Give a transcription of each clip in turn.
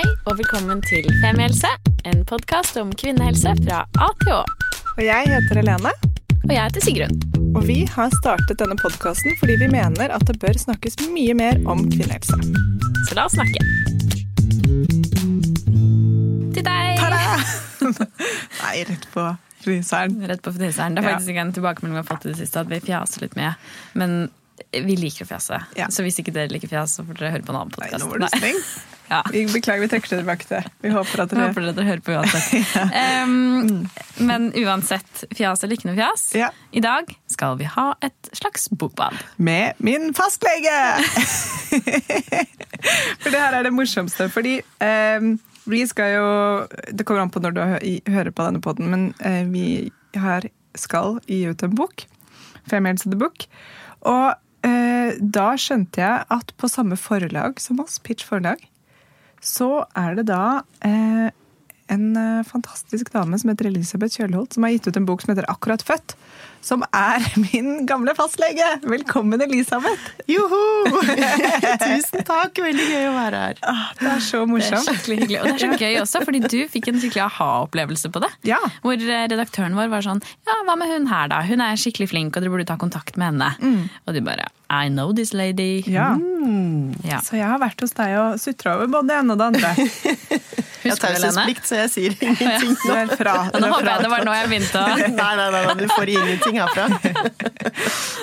Hei og velkommen til Femihelse, en podkast om kvinnehelse fra A til Å. Og jeg heter Helene, Og jeg heter Sigrun. og vi har startet denne podkasten fordi vi mener at det bør snakkes mye mer om kvinnehelse. Så la oss snakke. Til deg! Nei, rett på fryseren. Rett på fryseren. Det er Ja. faktisk ikke en tilbakemelding vi har fått i det siste, at vi fjaser litt med. Men vi liker fjase. Ja. Så hvis ikke dere liker fjas, så får dere høre på en annen Nei, podkast. nå var du streng. Ja. Vi beklager, vi trekker det tilbake til. Vi håper at dere håper dere hører på uansett. um, men uansett, fjas eller ikke noe fjas, Ja. i dag skal vi ha et slags bokbad. Med min fastlege! For det her er det morsomste. Fordi um, vi skal jo Det kommer an på når du hører på denne poden, men uh, vi her skal gi ut en bok. Femihelse the Book. Og da skjønte jeg at på samme forlag som oss, Pitch forlag, så er det da eh, en eh, fantastisk dame som heter Elisabeth Kjølholt, som har gitt ut en bok som heter Akkurat født. Som er min gamle fastlege! Velkommen, Elisabeth! Joho! Tusen takk, veldig gøy å være her. Ah, det er så morsomt. Det er skikkelig hyggelig. Og det er så gøy også, fordi du fikk en skikkelig aha-opplevelse på det. Ja. Hvor eh, redaktøren vår var sånn Ja, hva med hun her, da? Hun er skikkelig flink, og dere burde ta kontakt med henne. Og du bare I know this lady. Mm. ja. Ja. Så jeg har vært hos deg og sutra over både det ene og det andre. Jeg har Husker du, Lene? taushetsplikt, så jeg sier ingenting. Du fra. Ja, nå håper jeg det var nå jeg begynte å Nei, nei, nei, nei, du får ingenting herfra.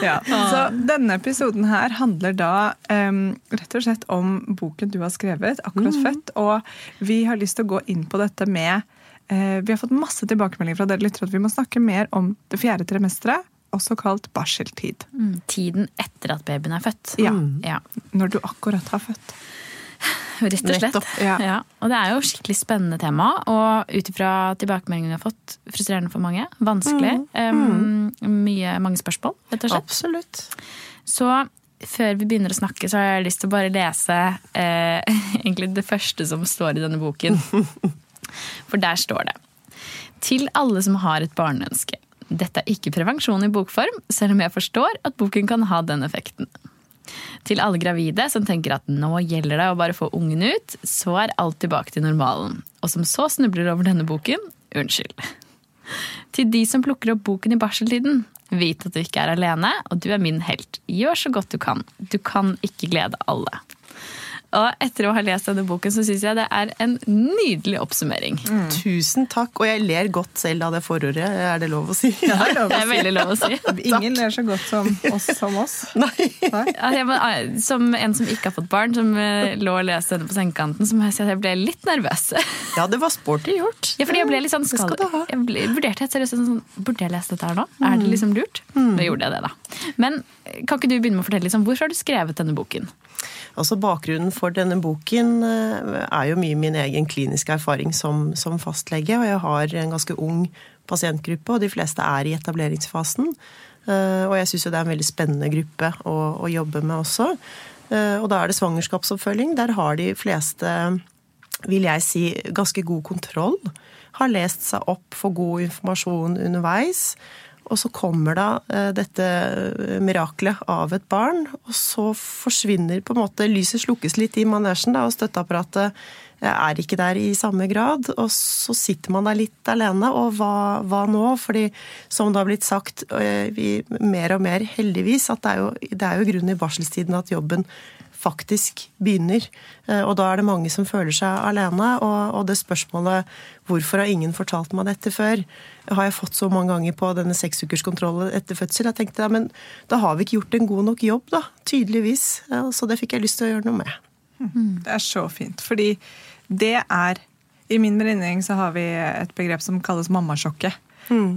Ja. Så denne episoden her handler da um, rett og slett om boken du har skrevet, akkurat født. Og vi har lyst til å gå inn på dette med uh, Vi har fått masse tilbakemeldinger fra dere lyttere at vi må snakke mer om det fjerde trimesteret, også kalt barseltid. Mm, Tiden etter at babyen er født. Ja. Ja, Når du akkurat har født. Rett og slett. Nettopp, ja. Og det er jo skikkelig spennende tema, og ut ifra tilbakemeldingene vi har fått, frustrerende for mange. Vanskelig. Um, mye, mange spørsmål, rett og slett. Absolutt. Så før vi begynner å snakke, så har jeg lyst til å bare lese eh, egentlig det første som står i denne boken. For der står det Til alle som har et barneønske. Dette er ikke prevensjon i bokform, selv om jeg forstår at boken kan ha den effekten. Til alle gravide som tenker at nå gjelder det å bare få ungen ut, så er alt tilbake til normalen. Og som så snubler over denne boken, unnskyld. Til de som plukker opp boken i barseltiden, vit at du ikke er alene, og du er min helt. Gjør så godt du kan. Du kan ikke glede alle. Og etter å ha lest denne boken, så syns jeg det er en nydelig oppsummering. Tusen takk. Og jeg ler godt selv av det forordet, er det lov å si? det er lov Det er veldig lov å si. Ingen ler så godt som oss. Som oss. Nei. Nei? Ja, jeg må, som en som ikke har fått barn, som eh, lå og leste denne på sengekanten, så må jeg si at jeg ble litt nervøs. Ja, det var sporty gjort. Ja, fordi jeg ble litt sånn skal. Jeg ble, vurderte helt seriøst sånn, Burde jeg lese dette her nå? Er det liksom lurt? Da gjorde jeg det, da. Men kan ikke du begynne med å fortelle liksom, hvorfor har du skrevet denne boken? Altså Bakgrunnen for denne boken eh, er jo mye min egen kliniske erfaring som, som fastlege. Og jeg har en ganske ung pasientgruppe, og de fleste er i etableringsfasen. Eh, Og jeg syns jo det er en veldig spennende gruppe å, å jobbe med også. Eh, Og da er det svangerskapsoppfølging. Der har de fleste, vil jeg si, ganske god kontroll. Har lest seg opp, for god informasjon underveis. Og så kommer da eh, dette miraklet av et barn, og så forsvinner på en måte Lyset slukkes litt i manesjen, da, og støtteapparatet eh, er ikke der i samme grad. Og så sitter man der litt alene, og hva, hva nå? Fordi som det har blitt sagt eh, vi, mer og mer, heldigvis, at det er jo, det er jo grunnen i barselstiden at jobben faktisk begynner. Eh, Og da er det mange som føler seg alene. Og, det spørsmålet 'hvorfor har ingen fortalt meg dette før?' har jeg fått så mange ganger på denne seksukerskontrollen etter fødsel. Jeg tenkte ja, men da har vi ikke gjort en god nok jobb, da. Tydeligvis. Så det fikk jeg lyst til å gjøre noe med. Det er så fint. Fordi det er I min venninnegjeng så har vi et begrep som kalles mammasjokket.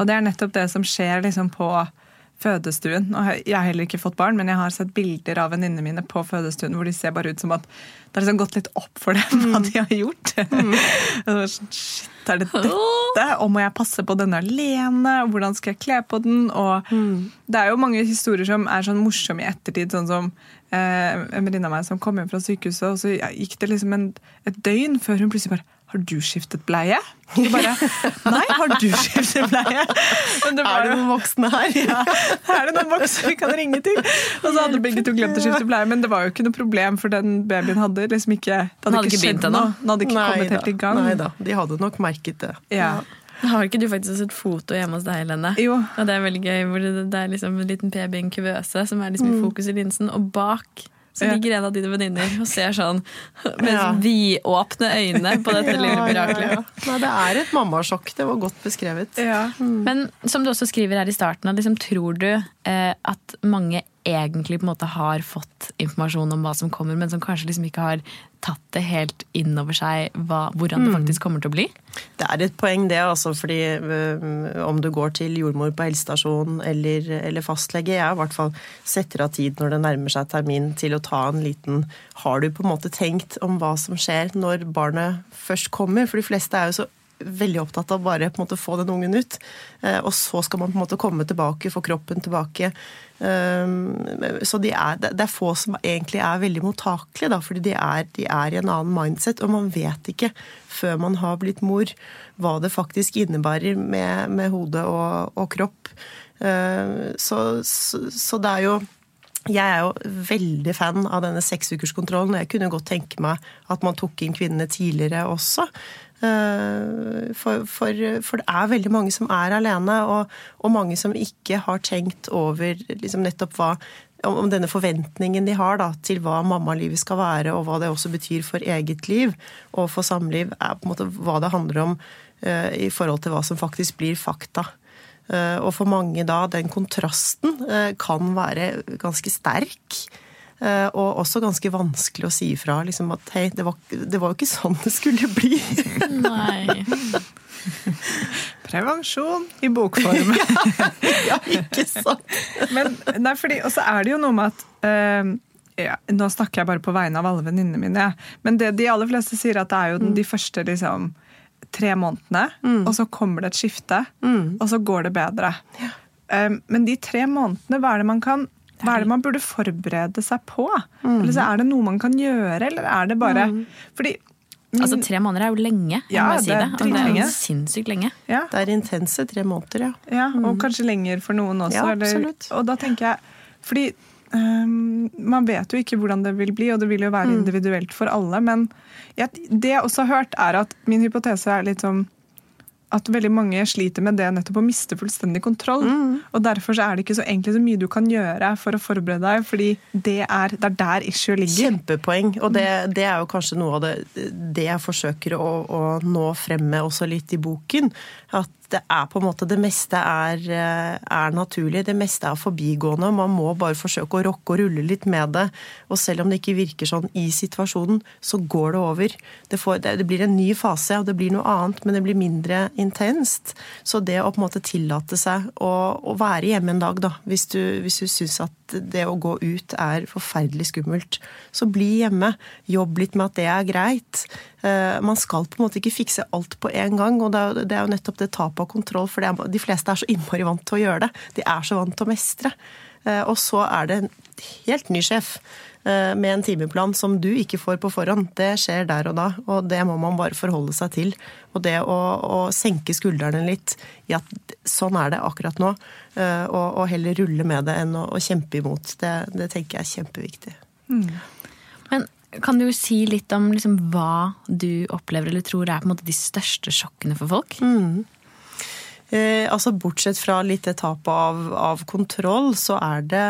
Og det er nettopp det som skjer liksom på fødestuen. Og jeg har heller ikke fått barn, men jeg har sett bilder av venninnene mine på fødestuen hvor de ser bare ut som at det har liksom gått litt opp for dem hva de har gjort. Mm. sånn, Shit, er det dette? Og må jeg passe på denne alene? Og hvordan skal jeg kle på den? Og det er jo mange historier som er sånn morsomme i ettertid, sånn som eh, en venninne av meg som kom hjem fra sykehuset, og så gikk det liksom en, et døgn før hun plutselig bare har du skiftet bleie? Og bare Nei, har du skiftet bleie? er det noen voksne her? Ja, er det noen voksne vi kan ringe til? Og så hadde begge to glemt å skifte bleie, men det var jo ikke noe problem, for den babyen hadde liksom ikke Den hadde, hadde ikke begynt skjedd ennå. noe. Den hadde ikke Nei kommet da. helt i gang. Nei da, de hadde nok merket det. Ja. Har ikke du faktisk også et foto hjemme hos deg, Helene? Jo. Og det er veldig gøy, hvor det, det er liksom en liten baby i en kuvøse som er liksom i fokus i linsen, og bak så Ja. ligger en av dine venninner og ser sånn med Ja. vidåpne øyne på dette Ja, lille miraklet. ja. Nei, det er et mammasjokk. Det var godt beskrevet. Ja. Men som du også skriver her i starten, at liksom, tror du eh, at mange egentlig på en måte har fått informasjon om hva som kommer, men som kanskje liksom ikke har tatt det helt inn over seg hva, hvordan det faktisk kommer til å bli? Det er et poeng det, altså, fordi øh, om du går til jordmor på helsestasjon eller, eller fastlege, jeg i hvert fall setter av tid når det nærmer seg termin til å ta en liten Har du på en måte tenkt om hva som skjer når barnet først kommer? For de fleste er jo så veldig opptatt av bare på en måte få den ungen ut. eh, Og så skal man på en måte komme tilbake, få kroppen tilbake. Um, Så de er, det er få som egentlig er veldig mottakelige, da, fordi de er, de er i en annen mindset. Og man vet ikke før man har blitt mor hva det faktisk innebærer med, med hode og, og kropp. Uh, Så, så, så det er jo jeg er jo veldig fan av denne seksukerskontrollen, og jeg kunne godt tenke meg at man tok inn kvinnene tidligere også. Eh, For, for, for det er veldig mange som er alene, og, og mange som ikke har tenkt over liksom nettopp hva om denne forventningen de har da, til hva mammalivet skal være, og hva det også betyr for eget liv og for samliv, er på en måte hva det handler om uh, i forhold til hva som faktisk blir fakta. Uh, Og for mange da, den kontrasten uh, kan være ganske sterk. Eh, Og også ganske vanskelig å si ifra. Liksom at hei, det var, det var jo ikke sånn det skulle bli. Nei. Prevensjon i bokform. ja, ikke sant? Men, nei, fordi, og så er det jo noe med at uh, ja, Nå snakker jeg bare på vegne av alle venninnene mine. ja. Men det de aller fleste sier, at det er jo den, de første liksom, tre månedene, og så kommer det et skifte, og så går det bedre. Eh, men de tre månedene, hva er det man kan hva er det man burde forberede seg på? Eller så er det noe man kan gjøre, eller er det bare Fordi Altså, tre måneder er jo lenge. Jeg Ja, må si det det. Og det er jo sinnssykt lenge. ja, Det er intense tre måneder, ja. Ja, og kanskje lenger for noen også. Ja, eller, og da tenker jeg, fordi um, man vet jo ikke hvordan det vil bli, og det vil jo være individuelt for alle, men jeg, det jeg også har hørt er at min hypotese er litt sånn at veldig mange sliter med det nettopp å miste fullstendig kontroll. Og derfor så er det ikke så egentlig så mye du kan gjøre for å forberede deg, fordi det er, det er der issue ligger. Kjempepoeng. Og det, det er jo kanskje noe av det, det jeg forsøker å, å nå frem med også litt i boken. At det er på en måte Det meste er, eh, er naturlig, det meste er forbigående. Man må bare forsøke å rokke og rulle litt med det. Og selv om det ikke virker sånn i situasjonen, så går det over. Det, får, det, blir en ny fase, og det blir noe annet, men det blir mindre intenst. Så det å på en måte tillate seg å, å være hjemme en dag, da, hvis du, hvis du syns at det å gå ut er forferdelig skummelt, så bli hjemme. Jobb litt med at det er greit. Eh, Man skal på en måte ikke fikse alt på en gang, og det er jo nettopp det tapet av kontroll, for er, de fleste er så innmari vant til å gjøre det. De er så vant til å mestre. Eh, Og så er det en helt ny sjef eh, med en timeplan som du ikke får på forhånd. Det skjer der og da, og det må man bare forholde seg til. Og det å, å senke skuldrene litt i at sånn er det akkurat nå, eh, og, og heller rulle med det enn å, å kjempe imot, det, det tenker jeg er kjempeviktig. Men kan du si litt om liksom, hva du opplever eller tror er på en måte de største sjokkene for folk? Eh, altså Bortsett fra litt det tapet av, av kontroll, så er det,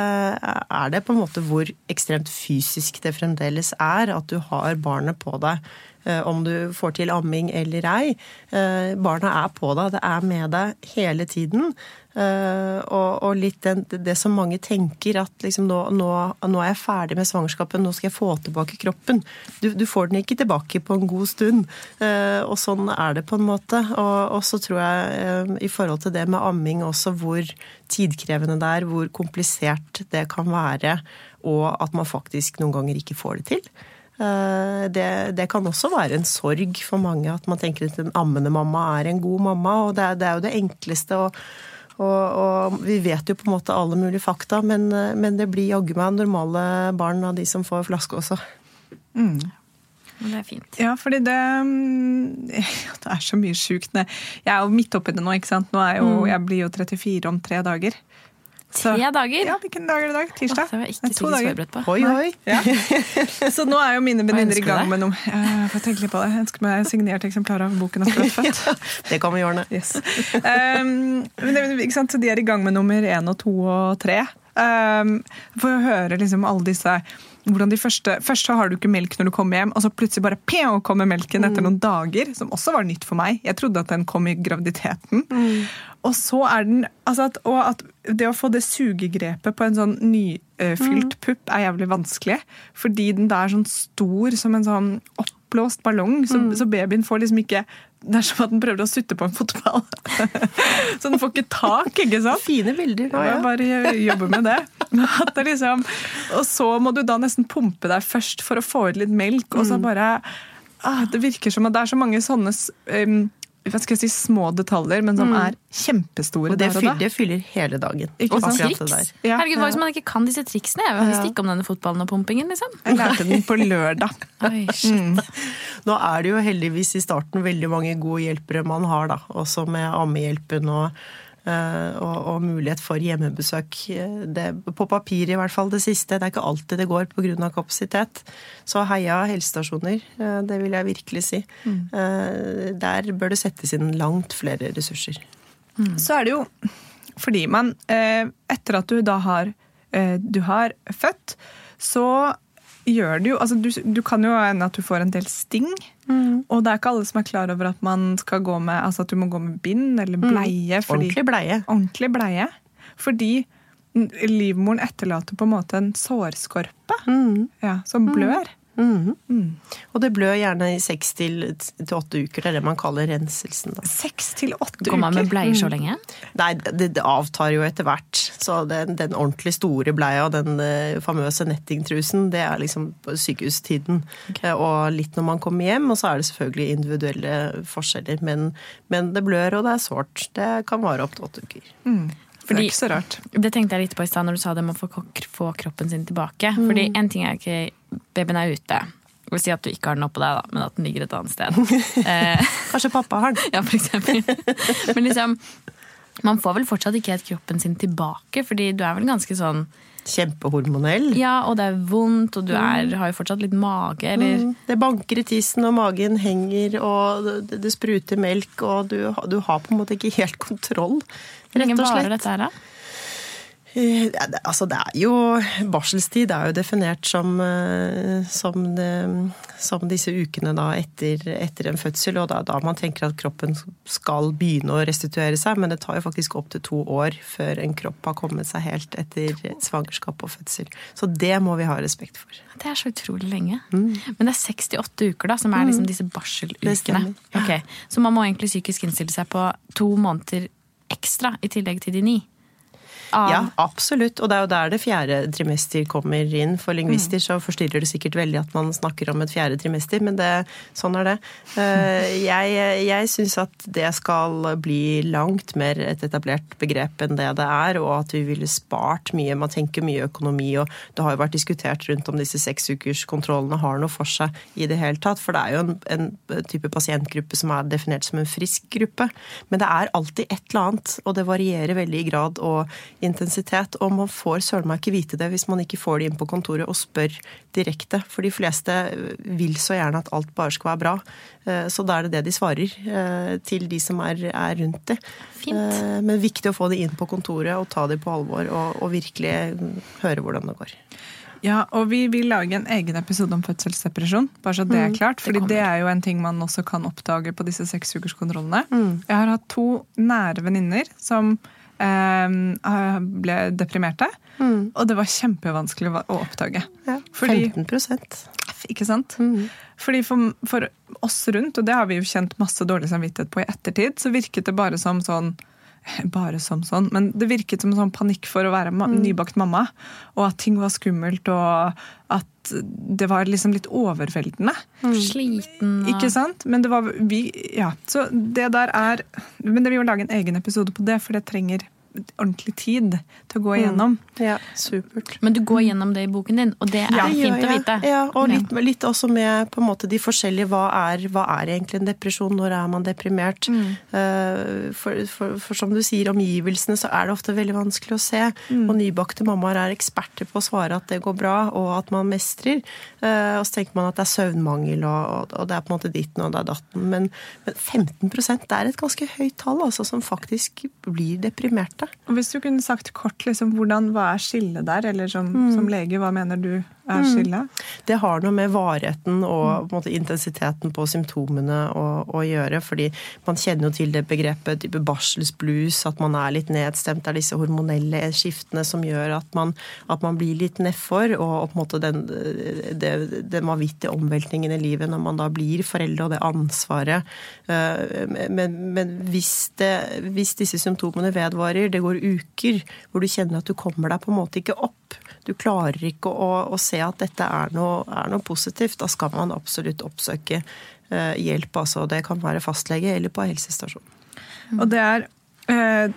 er det på en måte hvor ekstremt fysisk det fremdeles er at du har barnet på deg. eh, Om du får til amming eller ei. Eh, Barna er på deg, det er med deg hele tiden. Eh, Og, og litt den, det som mange tenker, at liksom nå, nå, nå er jeg ferdig med svangerskapet, nå skal jeg få tilbake kroppen. Du, du får den ikke tilbake på en god stund. Eh, Og sånn er det på en måte. Og, og så tror jeg eh, i forhold til det med amming også hvor tidkrevende det er, hvor komplisert det kan være, og at man faktisk noen ganger ikke får det til. Det, det kan også være en sorg for mange at man tenker at en ammende mamma er en god mamma, og det er, det er jo det enkleste. og og, og vi vet jo på en måte alle mulige fakta, men, men det blir jaggu meg normale barn av de som får flaske også. Men det er fint. Ja, fordi det mm, Det er så mye sjukt. Jeg er jo midt oppi det nå, ikke sant. Nå er jo, Jeg blir jo 34 om tre dager. Så- Tre dager? Ja, hvilken dag er det i dag? Tirsdag? det var jeg ikke to dager. på. Oi, oi! Ja. Så nå er jo mine venninner i gang med noe. Jeg får tenke litt på det. Jeg ønsker meg signert eksemplar av boken akkurat født. Det kan vi ordne. Yes. Um, men det, ikke sant? Så de er i gang med nummer én og to og tre. Um, for å høre liksom alle disse hvordan de første, Først så har du ikke melk når du kommer hjem, og så plutselig bare peo, kommer melken etter noen dager. Som også var nytt for meg. Jeg trodde at den kom i graviditeten. Og så er den altså at, Og at det å få det sugegrepet på en sånn nyfylt pupp er jævlig vanskelig. Fordi den da er sånn stor som en sånn oppblåst ballong, så, så babyen får liksom ikke Det er som at den prøver å sutte på en fotball. så den får ikke tak, ikke sant? Fine bilder. Ja, jeg bare jobber med det. At det liksom, og så må du da nesten pumpe deg først for å få ut litt melk, og så Mm. bare ah, Det virker som at det er så mange sånne um, hva skal jeg si, små detaljer, men som er kjempestore Mm. Og det der og fyller, da. det fyller hele dagen. Ikke sant? Triks? Ja, Herregud, hva hvis man ikke kan disse triksene? Jeg visste ikke om denne fotballen og pumpingen, liksom. Jeg lærte den på lørdag. Oi, shit. Nå er det jo heldigvis i starten veldig mange gode hjelpere man har, da. Også med ammehjelpen og, og, og mulighet for hjemmebesøk. Eh, Det, på papir i hvert fall det siste. Det er ikke alltid det går pga. kapasitet. Så heia helsestasjoner, eh, det vil jeg virkelig si. Mm. Der bør det settes inn langt flere ressurser. Så er det jo fordi man eh, Etter at du da har, eh, du har født, så gjør det jo altså du, du kan jo hende at du får en del sting. Og det er ikke alle som er klar over at man skal gå med altså at du må gå med bind eller bleie. Fordi, Ordentlig bleie. ordentlig bleie. Fordi livmoren etterlater på en måte en sårskorpe ja, som blør. Og det blør gjerne i seks til åtte uker. Det er det man kaller renselsen. da. Seks til åtte Går man med bleier så lenge? Nei, det, det avtar jo etter hvert. Så den, den ordentlig store bleia den uh, famøse nettingtrusen, det er liksom på sykehustiden. Okay. Og litt når man kommer hjem, og så er det selvfølgelig individuelle forskjeller. Men, men det blør, og det er sårt. Det kan vare opp til åtte uker. Det er ikke så rart. Det tenkte jeg litt på i stad når du sa det med å få, få kroppen sin tilbake. Mm. Fordi en ting er ikke babyen er ute. Jeg vil si at du ikke har den oppå deg, da, men at den ligger et annet sted. eh, Kanskje pappa har den. ja, for eksempel. Men liksom, man får vel fortsatt ikke helt kroppen sin tilbake, fordi du er vel ganske sånn Kjempehormonell. Ja, og det er vondt, og du er, har jo fortsatt litt mage, eller Mm. Det banker i tissen, og magen henger, og det, det spruter melk, og du, du har på en måte ikke helt kontroll. Hvor lenge varer dette her, da? Eh, Altså, det er jo Barselstid er jo definert som, eh, som, det, som disse ukene da etter, etter en fødsel, og da, da man tenker at kroppen skal begynne å restituere seg, men det tar jo faktisk opptil to år før en kropp har kommet seg helt etter svangerskap og fødsel. Så det må vi ha respekt for. Det er så utrolig lenge. Men det er 68 uker da, som er liksom disse barselukene. Okay. Så man må egentlig psykisk innstille seg på to måneder ekstra i tillegg til de ni. Av- Ja, absolutt. Og det er jo der det fjerde trimester kommer inn. For lingvister så forstyrrer det sikkert veldig at man snakker om et fjerde trimester, men det, sånn er det. Eh, Jeg, jeg syns at det skal bli langt mer et etablert begrep enn det det er, og at vi ville spart mye. Man tenker mye økonomi, og det har jo vært diskutert rundt om disse seksukerskontrollene har noe for seg i det hele tatt. For det er jo en, en type pasientgruppe som er definert som en frisk gruppe. Men det er alltid et eller annet, og det varierer veldig i grad og intensitet. Og man får søren meg ikke vite det hvis man ikke får det inn på kontoret og spør direkte. For de fleste vil så gjerne at alt bare skal være bra. Eh, Så da er det det de svarer eh, til de som er, er rundt det. Fint. Eh, Men viktig å få det inn på kontoret og ta det på alvor og, og virkelig høre hvordan det går. Ja, og vi vil lage en egen episode om fødselsdepresjon. bare så det er klart, fordi det, er jo en ting man også kan oppdage på disse seksukerskontrollene. Jeg har hatt to nære venninner som eh, ble deprimerte. Og det var kjempevanskelig å oppdage. Ja, Fordi- 15 Ikke sant? Fordi for, for oss rundt, og det har vi jo kjent masse dårlig samvittighet på i ettertid, så virket det bare som sånn bare som sånn, men det virket som sånn panikk for å være ma nybakt mamma. Og at ting var skummelt, og at det var liksom litt overveldende. Sliten og Ikke sant? Men det var vi Ja. Så det der er Men det vil jo lage en egen episode på det, for det trenger ordentlig tid til å gå igjennom. Ja, supert. Men du går gjennom det i boken din, og det er Ja, fint ja, å vite. Ja, og litt, litt også med på en måte de forskjellige Hva er, hva er egentlig en depresjon? Når er man deprimert? Mm. For, for, for som du sier, omgivelsene så er det ofte veldig vanskelig å se. Og nybakte mammaer er eksperter på å svare at det går bra, og at man mestrer. Eh, Og så tenker man at det er søvnmangel, og, og det er på en måte ditten og det er datten. Men, men 15% det er et ganske høyt tall, altså, som faktisk blir deprimerte. Og Hvis du kunne sagt kort liksom, hvordan, hva er skillet der, eller som, som lege, hva mener du er skillet? Det har noe med varigheten og på en måte, intensiteten på symptomene å, å gjøre. fordi man kjenner jo til det begrepet type barselsblues, at man er litt nedstemt. Det er disse hormonelle skiftene som gjør at man, at man blir litt nedfor. Og, og på en måte den, det, den vanvittige omveltningen i livet når man da blir foreldre og det ansvaret. Eh, Men, men hvis, det, hvis disse symptomene vedvarer, det går uker hvor du kjenner at du kommer deg på en måte ikke opp, du klarer ikke å, å se at dette er noe, er noe positivt, da skal man absolutt oppsøke eh, hjelp. Altså. Det kan være fastlege eller på helsestasjon. Og det er, eh,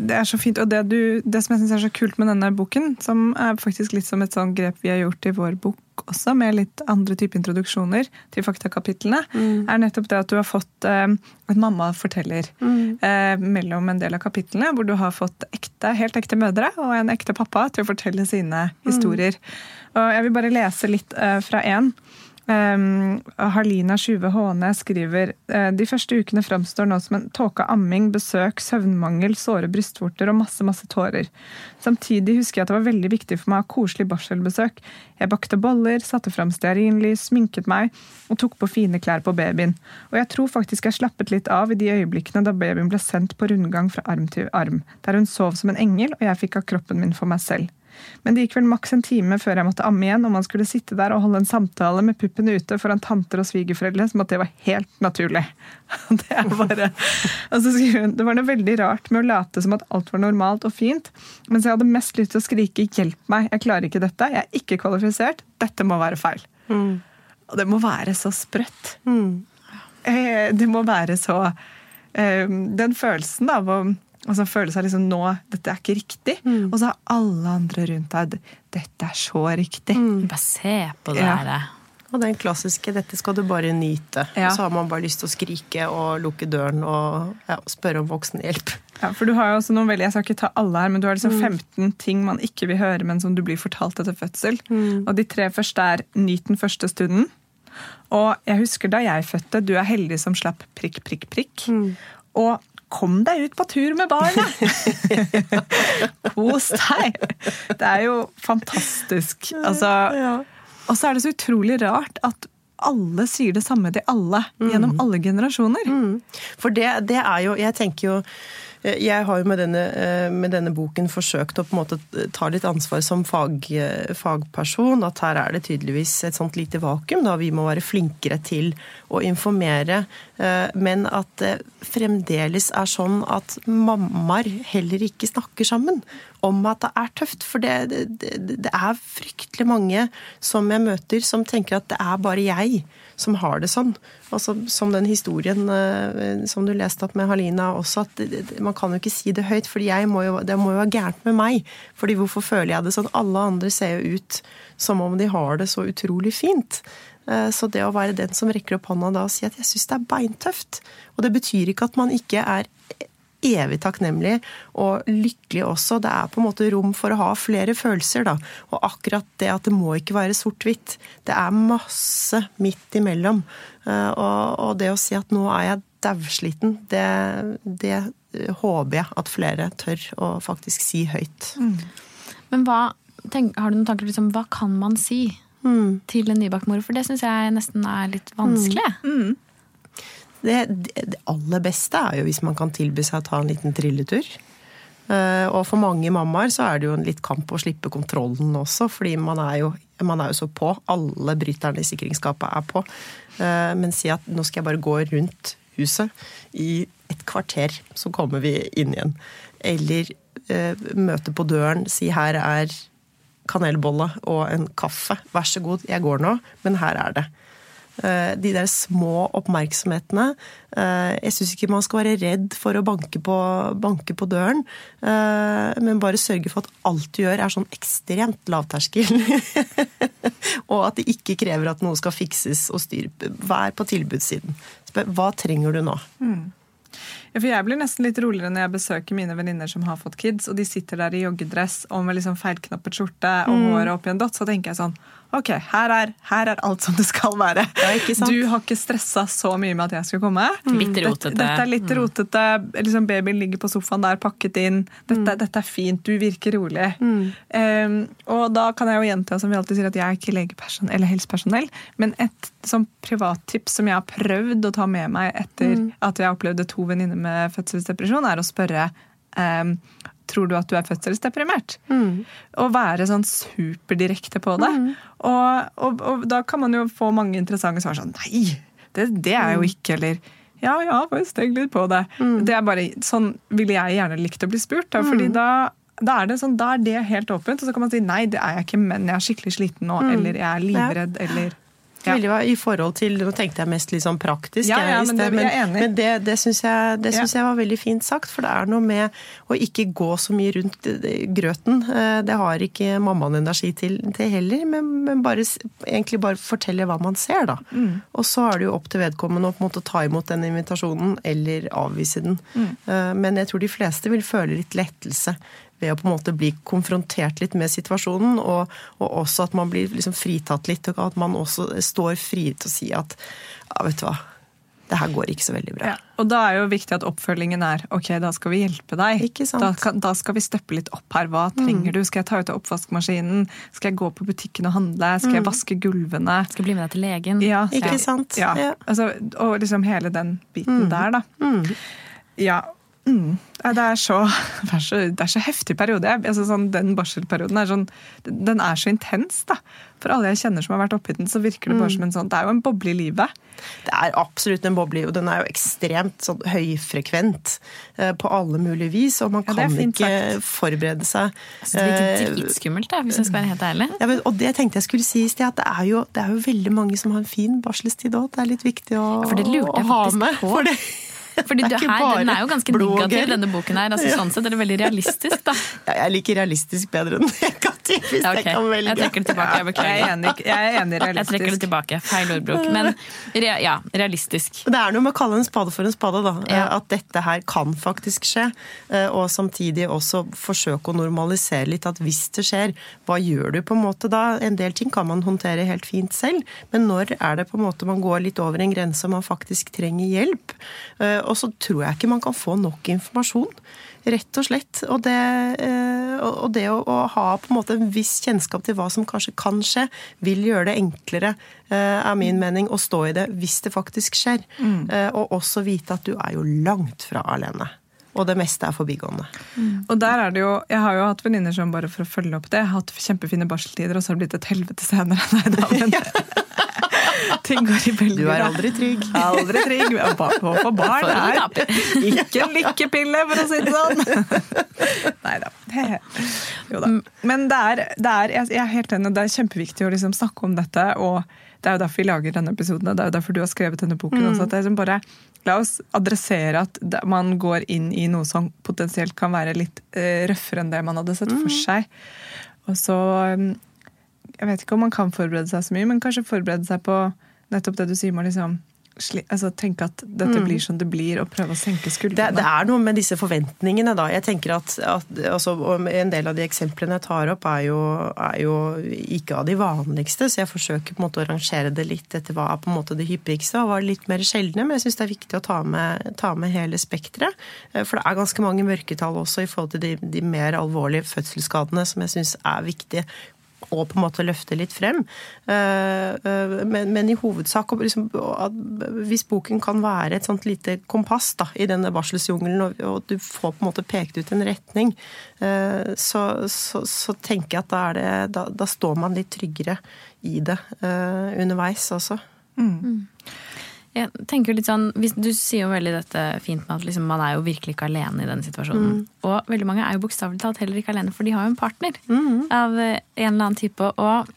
det er så fint. Og det, du, det som jeg syns er så kult med denne boken, som er faktisk litt som et sånt grep vi har gjort i vår bok også, med litt andre type introduksjoner til faktakapitlene, er nettopp det at du har fått eh, at mamma forteller eh, mellom en del av kapitlene, hvor du har fått ekte, helt ekte mødre og en ekte pappa til å fortelle sine historier. Og jeg vil bare lese litt eh, fra én. Um, Harlina Sjuve Håne skriver eh, de første ukene framstår nå som en tåke av amming, besøk, søvnmangel, såre brystvorter og masse masse tårer. Samtidig husker jeg at det var veldig viktig for meg å ha koselig barselbesøk. Jeg bakte boller, satte fram stearinlys, sminket meg og tok på fine klær på babyen. Og jeg tror faktisk jeg slappet litt av i de øyeblikkene da babyen ble sendt på rundgang fra arm til arm, der hun sov som en engel og jeg fikk ha kroppen min for meg selv. Men det gikk vel maks en time før jeg måtte amme igjen, og man skulle sitte der og holde en samtale med puppene ute foran tanter og svigerforeldre, som at det var helt naturlig. Det er bare og så skriver hun, Det var noe veldig rart med å late som at alt var normalt og fint, mens jeg hadde mest lyst til å skrike 'hjelp meg, jeg klarer ikke dette, jeg er ikke kvalifisert, dette må være feil'. Og det må være så sprøtt. Mm. Det må være så eh, Den følelsen av å altså føle seg liksom nå Dette er ikke riktig. Og så har alle andre rundt deg Dette er så riktig. Bare se på det Ja. her. Og den klassiske 'dette skal du bare nyte'. Ja. Og så har man bare lyst til å skrike og lukke døren og ja, spørre om voksenhjelp. Ja, for du har jo også noen veldig, Jeg skal ikke ta alle her, men du har liksom 15 ting man ikke vil høre, men som du blir fortalt etter fødsel. Og de tre første er 'nyt den første stunden'. Og jeg husker da jeg fødte 'du er heldig som slapp prikk, prikk, prikk'. Og kom deg ut på tur med barnet! Kos deg! Det er jo fantastisk. Altså, Og så er det så utrolig rart at alle sier det samme til alle gjennom alle generasjoner. For det, det er jo Jeg tenker jo jeg har jo med denne, eh, med denne boken forsøkt å på en måte ta litt ansvar som fag, eh, fagperson. At her er det tydeligvis et sånt lite vakuum. da Vi må være flinkere til å informere. eh, Men at det fremdeles er sånn at mammaer heller ikke snakker sammen om at det er tøft. For det, det, det er fryktelig mange som jeg møter som tenker at det er bare jeg som har det sånn. Altså, som den historien eh, som du leste opp med Halina også, at man kan jo ikke si det høyt, for det må jo være gærent med meg. fordi hvorfor føler jeg det sånn? Alle andre ser jo ut som om de har det så utrolig fint. Eh, Så det å være den som rekker opp hånda da og si at jeg syns det er beintøft. Og det betyr ikke at man ikke er evig takknemlig og lykkelig også. Det er på en måte rom for å ha flere følelser, da. Og akkurat det at det må ikke være sort-hvitt. Det er masse midt imellom. Eh, Og, og det å si at nå er jeg dausliten, det, det håper jeg at flere tør å faktisk si høyt. Men hva, tenk, har du noen tanker liksom, hva kan man si til en nybakt mor? For det syns jeg nesten er litt vanskelig. Det, det, det aller beste er jo hvis man kan tilby seg å ta en liten trilletur. Eh, Og for mange mammaer så er det jo en litt kamp å slippe kontrollen også, fordi man er jo, man er jo så på. Alle bryterne i sikringsskapet er på. Eh, Men si at nå skal jeg bare gå rundt huset i et kvarter, så kommer vi inn igjen. Eller eh, møte på døren, si her er kanelbolle og en kaffe. Vær så god, jeg går nå, men her er det. Eh, de der små oppmerksomhetene. Eh, jeg syns ikke man skal være redd for å banke på, banke på døren, eh, men bare sørge for at alt du gjør er sånn ekstremt lavterskel. og at det ikke krever at noe skal fikses og styre. Vær på tilbudssiden. Spør hva trenger du nå? Mm. Ja, for Jeg blir nesten litt roligere når jeg besøker mine venninner som har fått kids, og de sitter der i joggedress og med liksom feilknappet skjorte og mm. håret opp i en dott. Så tenker jeg sånn Ok, her er, her er, alt som det skal være. Ja, du har ikke stressa så mye med at jeg skulle komme. Litt rotete. Dette, dette er litt mm. rotete. Liksom babyen ligger på sofaen der pakket inn. Dette, mm. dette er fint. Du virker rolig. Mm. Um, og da kan jeg jo gjenta som vi alltid sier, at jeg er ikke legepersonell eller helsepersonell. Men et sånn privattips som jeg har prøvd å ta med meg etter mm. at jeg opplevde to venninner med fødselsdepresjon, er å spørre um, tror du at du er fødselsdeprimert? Mm. Og være sånn superdirekte på det. Mm. Og, og, og, da kan man jo få mange interessante svar sånn Nei, det, det er jo mm. ikke Eller ja, ja, bare steg litt på det. Mm. Det er bare, Sånn ville jeg gjerne likt å bli spurt. Da, fordi mm. da, da, er det sånn, da er det helt åpent. Og så kan man si nei, det er jeg ikke, men jeg er skikkelig sliten nå. Mm. Eller jeg er livredd. Eller ja. i forhold til, Nå tenkte jeg mest litt sånn praktisk, ja, ja, men, det, men, men det, det syns jeg, det synes jeg var veldig fint sagt. For det er noe med å ikke gå så mye rundt grøten. Eh, det har ikke mammaen energi til, til heller, men, men, bare, egentlig bare fortelle hva man ser, da. Mm. Og så er det jo opp til vedkommende å på en måte ta imot den invitasjonen eller avvise den. Mm. Eh, men jeg tror de fleste vil føle litt lettelse ved å på en måte bli konfrontert litt med situasjonen, og, og også at man blir liksom fritatt litt, og at man også står fri til å si at ja, vet du hva, det her går ikke så veldig bra. Ja, og da er jo viktig at oppfølgingen er ok, da skal vi hjelpe deg. Ikke sant? Da, da skal vi steppe litt opp her. Hva trenger mm. du? Skal jeg ta ut av oppvaskmaskinen? Skal jeg gå på butikken og handle? Skal jeg mm. vaske gulvene? Skal jeg bli med deg til legen? Ja, ikke sant? Ja, ja. Altså, og liksom hele den biten mm. der, da. Mm. Ja, Mm. Det, er så, det, er så, det, er så, heftig periode. Altså, sånn, den barselperioden er, sånn, den er så intens. da. For alle jeg kjenner som har vært oppi den, så virker det bare mm. som en sånn Det er jo en boble i livet. Det er absolutt en boble, og den er jo ekstremt sånn, høyfrekvent eh, på alle mulige vis. Og man kan ikke sagt. forberede seg. Altså, det er dritskummelt, da, hvis jeg skal være helt ærlig. Ja, men, og det tenkte jeg skulle si i sted, at det er, jo, det er, jo, veldig mange som har en fin barselstid òg. Det er litt viktig å, ja, å ha med. På. For det fordi du, her, Den er jo ganske negativ, denne boken her. Altså, ja. Sånn sett er det veldig realistisk, da. Ja, jeg liker realistisk bedre enn negativ, hvis ja, okay. jeg kan velge. Jeg trekker det tilbake. Jeg beklager. Jeg er enig, jeg er enig realistisk. Jeg trekker det tilbake. Feil ordbruk. Men ja, realistisk. Det er noe med å kalle en spade for en spade, da. Ja. At dette her kan faktisk skje. Eh, og samtidig også forsøke å normalisere litt at hvis det skjer, hva gjør du på en måte da? En del ting kan man håndtere helt fint selv, men når er det på en måte man går litt over en grense og man faktisk trenger hjelp? Og så tror jeg ikke man kan få nok informasjon. Rett og slett. Og det, eh, og det å, ha på en måte en viss kjennskap til hva som kanskje kan skje, vil gjøre det enklere, eh, er min mening, å stå i det hvis det faktisk skjer. Mm. Eh, og også vite at du er jo langt fra alene. Og det meste er forbigående. Mm. Og der er det jo, Jeg har jo hatt venninner som bare for å følge opp det, har hatt kjempefine barseltider, og så har det blitt et helvete senere. Nei, da, men, Ting går i bølger. Du er aldri trygg. Aldri trygg. På barn er ikke en lykkepille, for å si det sånn. Nei da. Jo da. Men det er, det er, jeg er helt enig, det er kjempeviktig å liksom snakke om dette. og det er jo derfor vi lager denne episoden, og det er jo derfor du har skrevet denne boken. Mm. også, at det er som bare, La oss adressere at man går inn i noe som potensielt kan være litt uh, røffere enn det man hadde sett for mm. seg. Og så um, jeg vet ikke om man kan forberede seg så mye, men kanskje forberede seg på nettopp det du sier med liksom altså, tenke at dette mm. blir som det blir, og prøve å senke skuldrene. Det, det er noe med disse forventningene, da. Jeg tenker at, at altså, En del av de eksemplene jeg tar opp, er jo, er jo, ikke av de vanligste, så jeg forsøker på en måte å rangere det litt etter hva er på en måte det hyppigste, og hva er litt mer sjeldne. Men jeg syns det er viktig å ta med, ta med hele spekteret. Eh, for det er ganske mange mørketall også i forhold til de, de mer alvorlige fødselsskadene som jeg syns er viktige og på en måte løfte litt frem. Eh, eh, men, men i hovedsak, liksom, hvis boken kan være et sånt lite kompass da, i denne barselsjungelen, og, og, du får på en måte pekt ut en retning, eh, så, så, så tenker jeg at da, det, da, da, står man litt tryggere i det underveis også. Mm. Mm. Jeg tenker litt sånn, Du sier jo veldig dette fint med at liksom, man er jo virkelig ikke alene i den situasjonen. Mm. Og veldig mange er jo bokstavelig talt heller ikke alene, for de har jo en partner mm. av en eller annen type. Og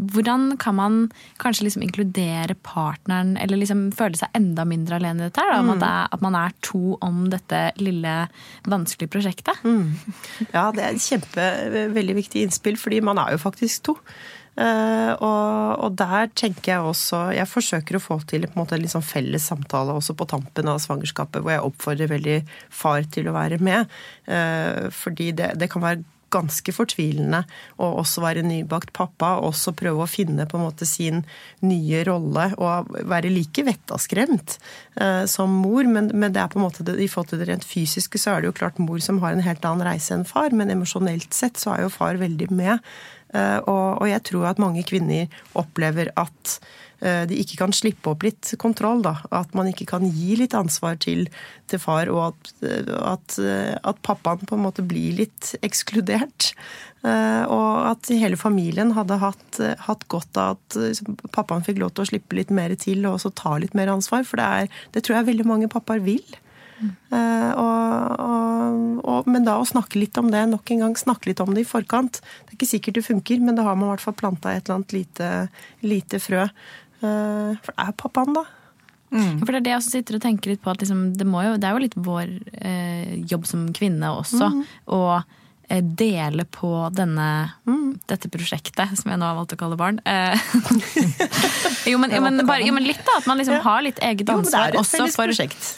hvordan kan man kanskje liksom inkludere partneren, eller liksom føle seg enda mindre alene i dette? Da, om at, det er, at man er to om dette lille, vanskelige prosjektet? Ja, det er et kjempe, veldig viktig innspill, fordi man er jo faktisk to. Eh, og, og der tenker jeg også Jeg forsøker å få til på en måte en liksom felles samtale også på tampen av svangerskapet, hvor jeg oppfordrer veldig far til å være med. Eh, fordi det, det kan være ganske fortvilende å også være nybakt pappa og også prøve å finne på en måte sin nye rolle og være like vettaskremt eh, som mor. Men, men, det er på en måte i forhold til det rent fysiske så er det jo klart mor som har en helt annen reise enn far, men emosjonelt sett så er jo far veldig med. Eh, og, jeg tror at mange kvinner opplever at Eh, de ikke kan slippe opp litt kontroll. Da. At man ikke kan gi litt ansvar til, til far, og at, at, at, pappaen på en måte blir litt ekskludert. Eh, og at hele familien hadde hatt, hatt godt av at pappaen fikk lov til å slippe litt mer til og også ta litt mer ansvar. For det, er, det tror jeg veldig mange pappaer vil. Mm. Og, og, og, men da å snakke litt om det, nok en gang snakke litt om det i forkant. Det er ikke sikkert det funker, men da har man i hvert fall planta et eller annet lite, lite frø. Eh, for det er pappaen, da. Mm. For det er det jeg også sitter og tenker litt på, at liksom, det, jo, det, er jo litt vår eh, jobb som kvinne også. Mm. eh, dele på denne, mm. dette prosjektet, som jeg nå har valgt å kalle barn. Eh, jo, men, jo, men, bare, jo, men, litt, da. At man liksom ja. har litt eget ansvar også for,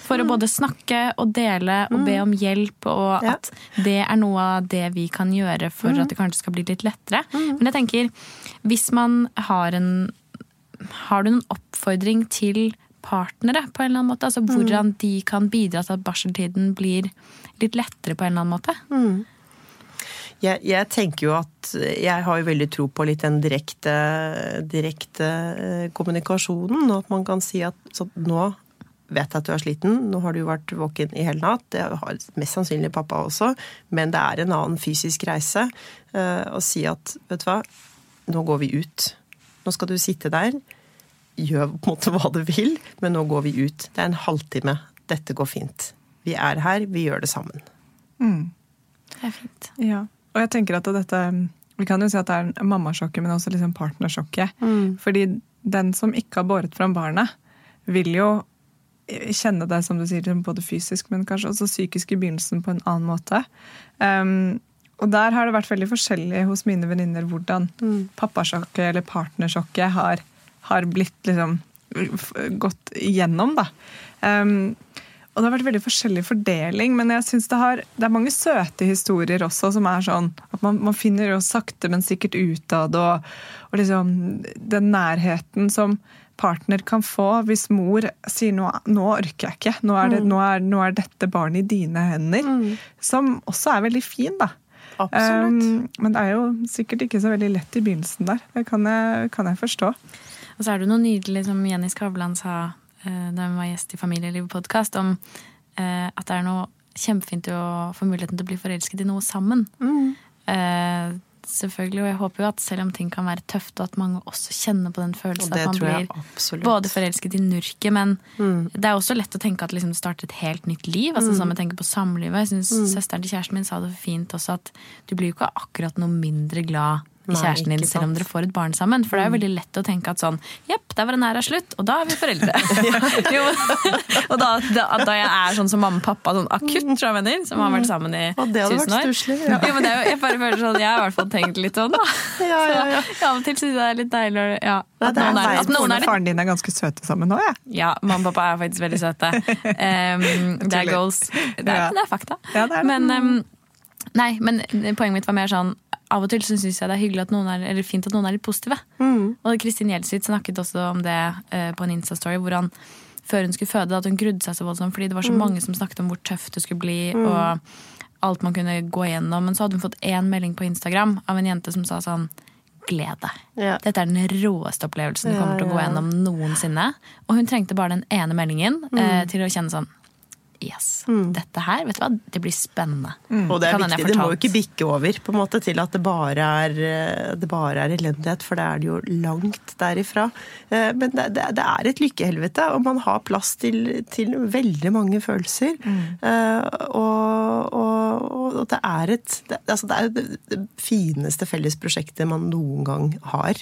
for, å mm. både snakke og dele og be mm. om hjelp, og ja. at det er noe av det vi kan gjøre for at det kanskje skal bli litt lettere. Men jeg tenker, hvis man har en har du noen oppfordring til partnere på en eller annen måte? Altså Hvordan mm. de kan bidra til at barseltiden blir litt lettere på en eller annen måte? Mm. Jeg, jeg, tenker jo at jeg har jo veldig tro på litt den direkte, direkte eh, kommunikasjonen. Og at man kan si at nå vet jeg at du er sliten, nå har du vært våken i hele natt. Det har mest sannsynlig pappa også, men det er en annen fysisk reise. Eh, å si at vet du hva, nå går vi ut. Nå skal du sitte der, gjør på en måte hva du vil, men nå går vi ut. Det er en halvtime. Dette går fint. Vi er her, vi gjør det sammen. Mm. Det er fint. Ja. Og jeg tenker at dette Vi kan jo si at det er mammasjokket, men også liksom partnersjokket. Mm. Fordi den som ikke har båret fram barnet, vil jo kjenne det som du sier, både fysisk, men kanskje også psykisk i begynnelsen på en annen måte. Um, og der har det vært veldig forskjellig hos mine venninner hvordan mm. pappasjokket eller partnersjokket har, har blitt liksom gått igjennom, da. Um, og det har vært veldig forskjellig fordeling, men jeg synes det, har, det er mange søte historier også som er sånn at man, man finner jo sakte, men sikkert ut av det, og, og liksom den nærheten som partner kan få hvis mor sier nå, nå orker jeg ikke, nå er, det, mm. nå, er, nå er, dette barnet i dine hender. Mm. Som også er veldig fin, da. Absolutt. Um, men det er jo sikkert ikke så veldig lett i begynnelsen der. Det kan jeg, kan jeg forstå. Og så er det noe nydelig som Jenny Skavlan sa da hun var gjest i Familieliv-podkast, om uh, at det er noe kjempefint å få muligheten til å bli forelsket i noe sammen. Mm. Uh, selvfølgelig. Og jeg håper jo at selv om ting kan være tøft, og at mange også kjenner på den følelsen at man blir både forelsket i nurket, men mm. det er også lett å tenke at liksom det starter et helt nytt liv. altså mm. Som jeg tenker på samlivet. Jeg synes mm. Søsteren til kjæresten min sa det fint også, at du blir jo ikke akkurat noe mindre glad i kjæresten din selv om dere får et barn sammen. For det er jo mm. veldig lett å tenke at sånn Jepp, der var den her slutt, og da er vi foreldre. jo, og da, da, da, jeg er sånn som mamma og pappa, sånn akutt tror jeg mener, som har vært sammen i tusen år. Stusslig, ja. jo, men det er jeg bare føler sånn, jeg har i hvert fall tenkt litt sånn, da. Ja, ja, ja. Så av og til syns jeg det er litt deilig ja, at, noen er, at noen er Faren din er ganske søte sammen nå, ja. Ja, mamma og pappa er faktisk veldig søte. Um, det er goals. Det er, det er fakta. Det er men um, Nei, men poenget mitt var mer sånn av og til så syns jeg det er hyggelig at noen er, eller fint at noen er litt positive. Mm. Og Kristin Gjelsvik snakket også om det eh, på en Insta-story, hvor han før hun skulle føde, at hun grudde seg så voldsomt fordi det var så mm. mange som snakket om hvor tøft det skulle bli. Mm. og alt man kunne gå gjennom. Men så hadde hun fått én melding på Instagram av en jente som sa sånn Gled deg. Ja. Dette er den råeste opplevelsen du kommer til å gå gjennom noensinne. Og hun trengte bare den ene meldingen mm. eh, til å kjenne sånn yes, mm. dette her, vet du hva, det blir spennende. Mm. Og det er viktig, det må jo ikke bikke over på en måte til at det bare er, eh, det bare er elendighet, for det er det jo langt derifra. Eh, men det, det, det er et lykkehelvete, og man har plass til, til veldig mange følelser. Mm. Uh, og, og, og, det er et det, altså det er det fineste fellesprosjektet man noen gang har.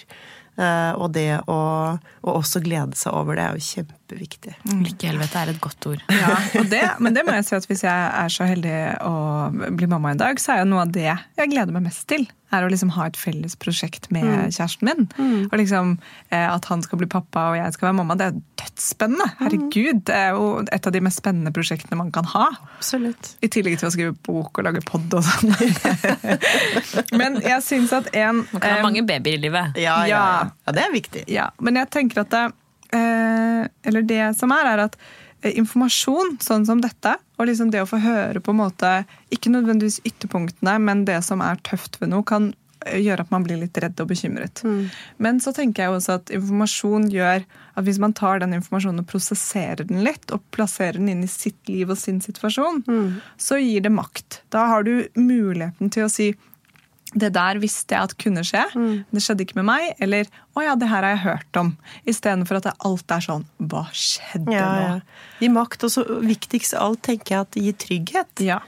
Eh, og det å, og også glede seg over det er jo kjempeviktig. Lykkehelvete er et godt ord. Ja, og det, men det må jeg si at hvis jeg er så heldig å bli mamma en dag, så er jo noe av det jeg gleder meg mest til, er å liksom ha et felles prosjekt med kjæresten min. Og liksom eh, At han skal bli pappa og jeg skal være mamma, det er dødsspennende. Herregud, det er jo et av de mest spennende prosjektene man kan ha. Absolutt. I tillegg til å skrive bok og lage pod og sånn. men jeg syns at en Man kan ha mange babyer i livet. Ja, ja, ja. Ja. det er viktig. Ja, men jeg tenker at det, Eller det som er, er at eh, informasjon sånn som dette, og liksom det å få høre på en måte Ikke nødvendigvis ytterpunktene, men det som er tøft ved noe, kan eh, gjøre at man blir litt redd og bekymret. Men så tenker jeg også at informasjon gjør at hvis man tar den informasjonen og prosesserer den litt, og plasserer den inn i sitt liv og sin situasjon, så gir det makt. Da har du muligheten til å si det der visste jeg at kunne skje, det skjedde ikke med meg. Eller 'å ja, det her har jeg hørt om'. Istedenfor at alt er sånn 'hva skjedde Ja, nå'? ja. Gi makt, og så viktigst av alt tenker jeg at det gir trygghet. Ja.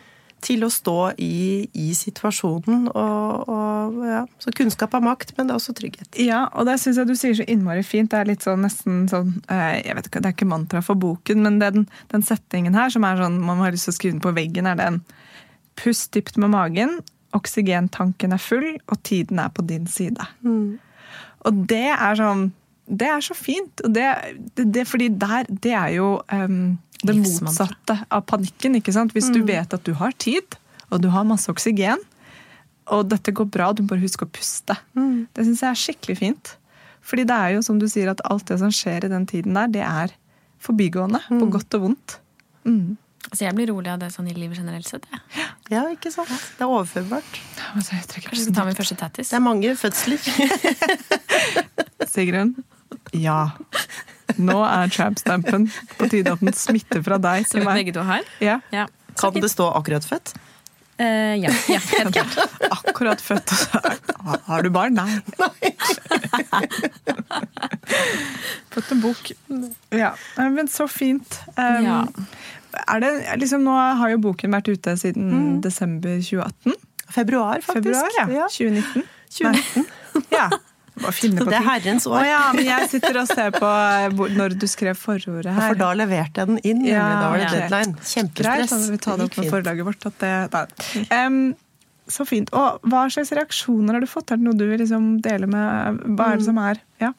Til å stå i, i situasjonen. Og, og, ja. Så kunnskap er makt, men det er også trygghet. Ja, og det syns jeg du sier så innmari fint. Det er litt sånn nesten sånn eh, jeg vet ikke, Det er ikke mantra for boken, men den, den setningen her som er sånn man har lyst til å skrive den på veggen, er den Pust dypt med magen, oksygentanken er full, og tiden er på din side. Og det er sånn Det er så fint. Og det, det, det, fordi der, det er jo um, det motsatte av panikken. ikke sant? Hvis du vet at du har tid, og du har masse oksygen, og dette går bra, du må bare huske å puste. Det syns jeg er skikkelig fint. Fordi det er jo som du sier, at alt det som skjer i den tiden der, det er forbigående. På godt og vondt. Mm. Så jeg blir rolig av det sånn i livet generelt sett. Ja, Ja, ikke sant? Det er overførbart. Altså, jeg Kanskje jeg skal ta min første tattis. Det er mange fødsler. Sigrun? Ja. Nå er trap-stampen på tide at den smitter fra deg Som til vi meg. begge to har. Ja. Ja. Kan det stå akkurat født? Uh, ja. ja, helt klart. Akkurat født. Har du barn? Nei. Fått en bok. Ja, Men så fint. Um, Ja. Er det, liksom, nå har jo boken vært ute siden desember 2018. Februar, faktisk. Februar, ja. 2019. 2019. Ja. På Det er herrens herrens Å år. ja, men jeg sitter og ser på eh, når du skrev forordet her. For da leverte jeg den inn. Ja, da var det ja. deadline. Greit, Kjempestress. da vil vi ta det opp med forlaget vårt. At det. Em, så fint. Og hva slags reaksjoner har du fått? Er det noe du vil liksom dele med Hva Mm. er det som er ja.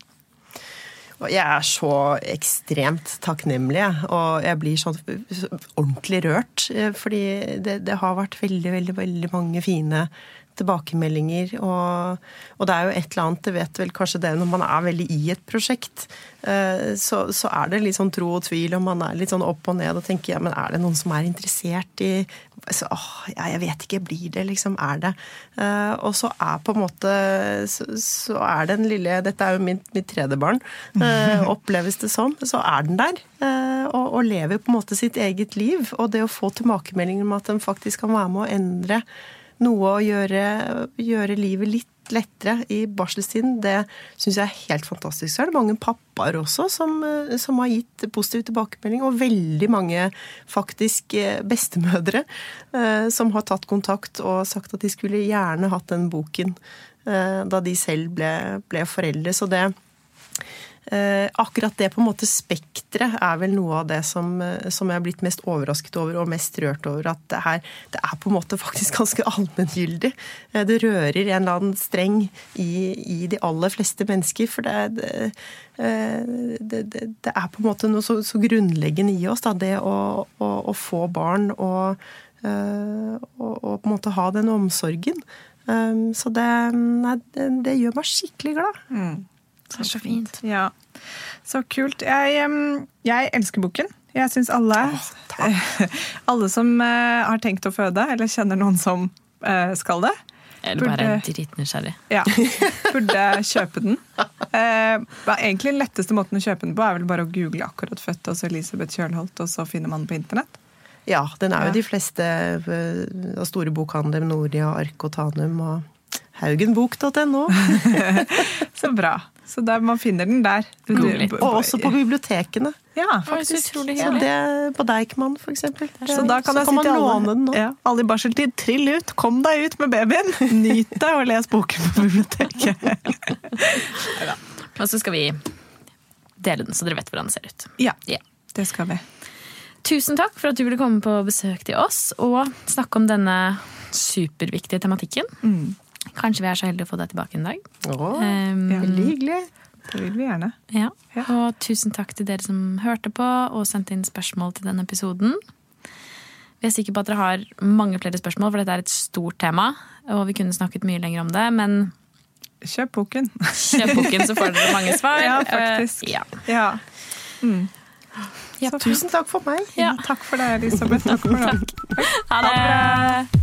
Jeg er så ekstremt takknemlig, og jeg blir sånn ordentlig rørt. eh, Fordi det, det har vært veldig, veldig, veldig mange fine tilbakemeldinger. Og, og det er jo et eller annet, det vet vel kanskje det når man er veldig i et prosjekt, eh, så, så er det litt sånn tro og tvil, og man er litt sånn opp og ned og tenker ja, men er det noen som er interessert i så, åh, ja, Jeg vet ikke, blir det liksom? Er det? Eh, og så er på en måte så, så er den lille Dette er jo mitt, mitt tredje barn. eh, oppleves det sånn. Så er den der. og, og lever på en måte sitt eget liv. Og det å få tilbakemeldinger om at den faktisk kan være med å endre noe å gjøre, gjøre livet litt lettere i barselstiden, det syns jeg er helt fantastisk. Så er det mange pappaer også som, eh, som har gitt positiv tilbakemelding, og veldig mange faktisk eh, bestemødre eh, som har tatt kontakt og sagt at de skulle gjerne hatt den boken da de selv ble, ble foreldre. Så det akkurat det på en måte spekteret er vel noe av det som, eh, som jeg har blitt mest overrasket over og mest rørt over. At det, her, det er på en måte faktisk ganske allmenngyldig. Eh, det rører en eller annen streng i, i de aller fleste mennesker. For det, det, eh, det, det, er på en måte noe så, så grunnleggende i oss, da, det å, å, å få barn og, eh, og, på en måte ha den omsorgen. Så det, nei, det, det gjør meg skikkelig glad. Det er så fint. Ja. Så kult. Jeg, jeg elsker boken. Jeg syns alle, alle som eh, har tenkt å føde, eller kjenner noen som eh, skal det, Eller bare Burde- dritnysgjerrig. ja, burde kjøpe den. Eh, egentlig den letteste måten å kjøpe den på er vel bare å google akkurat født, og så Elisabeth Kjølholt, og så finner man den på internett. Ja, den er jo Ja. de fleste av store bokhandler, Noria, Ark og Tanum og haugenbok.no. Så bra. Så der, man finner den der. Google. Og også på bibliotekene. Ja, faktisk. utrolig Så det, på Deichman, for eksempel. Så da kan, jeg kan man låne den nå. ja, alle i barseltid, trill ut, kom deg ut med babyen! Nyt deg og les boken på biblioteket. Og så skal vi dele den, så dere vet hvordan den ser ut. Ja, Ja. det skal vi. Tusen takk for at du ville komme på besøk til oss og snakke om denne superviktige tematikken. Kanskje vi er så heldige å få deg tilbake en dag. Åh, Um, Ja. veldig hyggelig. Det vil vi gjerne. ja. Ja. Og tusen takk til dere som hørte på og sendte inn spørsmål til denne episoden. Vi er sikre på at dere har mange flere spørsmål, for dette er et stort tema. Og vi kunne snakket mye lenger om det, men Kjøp boken. kjøp boken, så får dere mange svar. Ja, faktisk. Uh, ja. Ja. Mm. Så Tusen takk for meg. Takk for deg, Elisabeth. Takk for det. Ha det!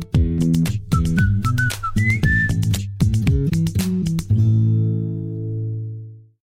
Müzik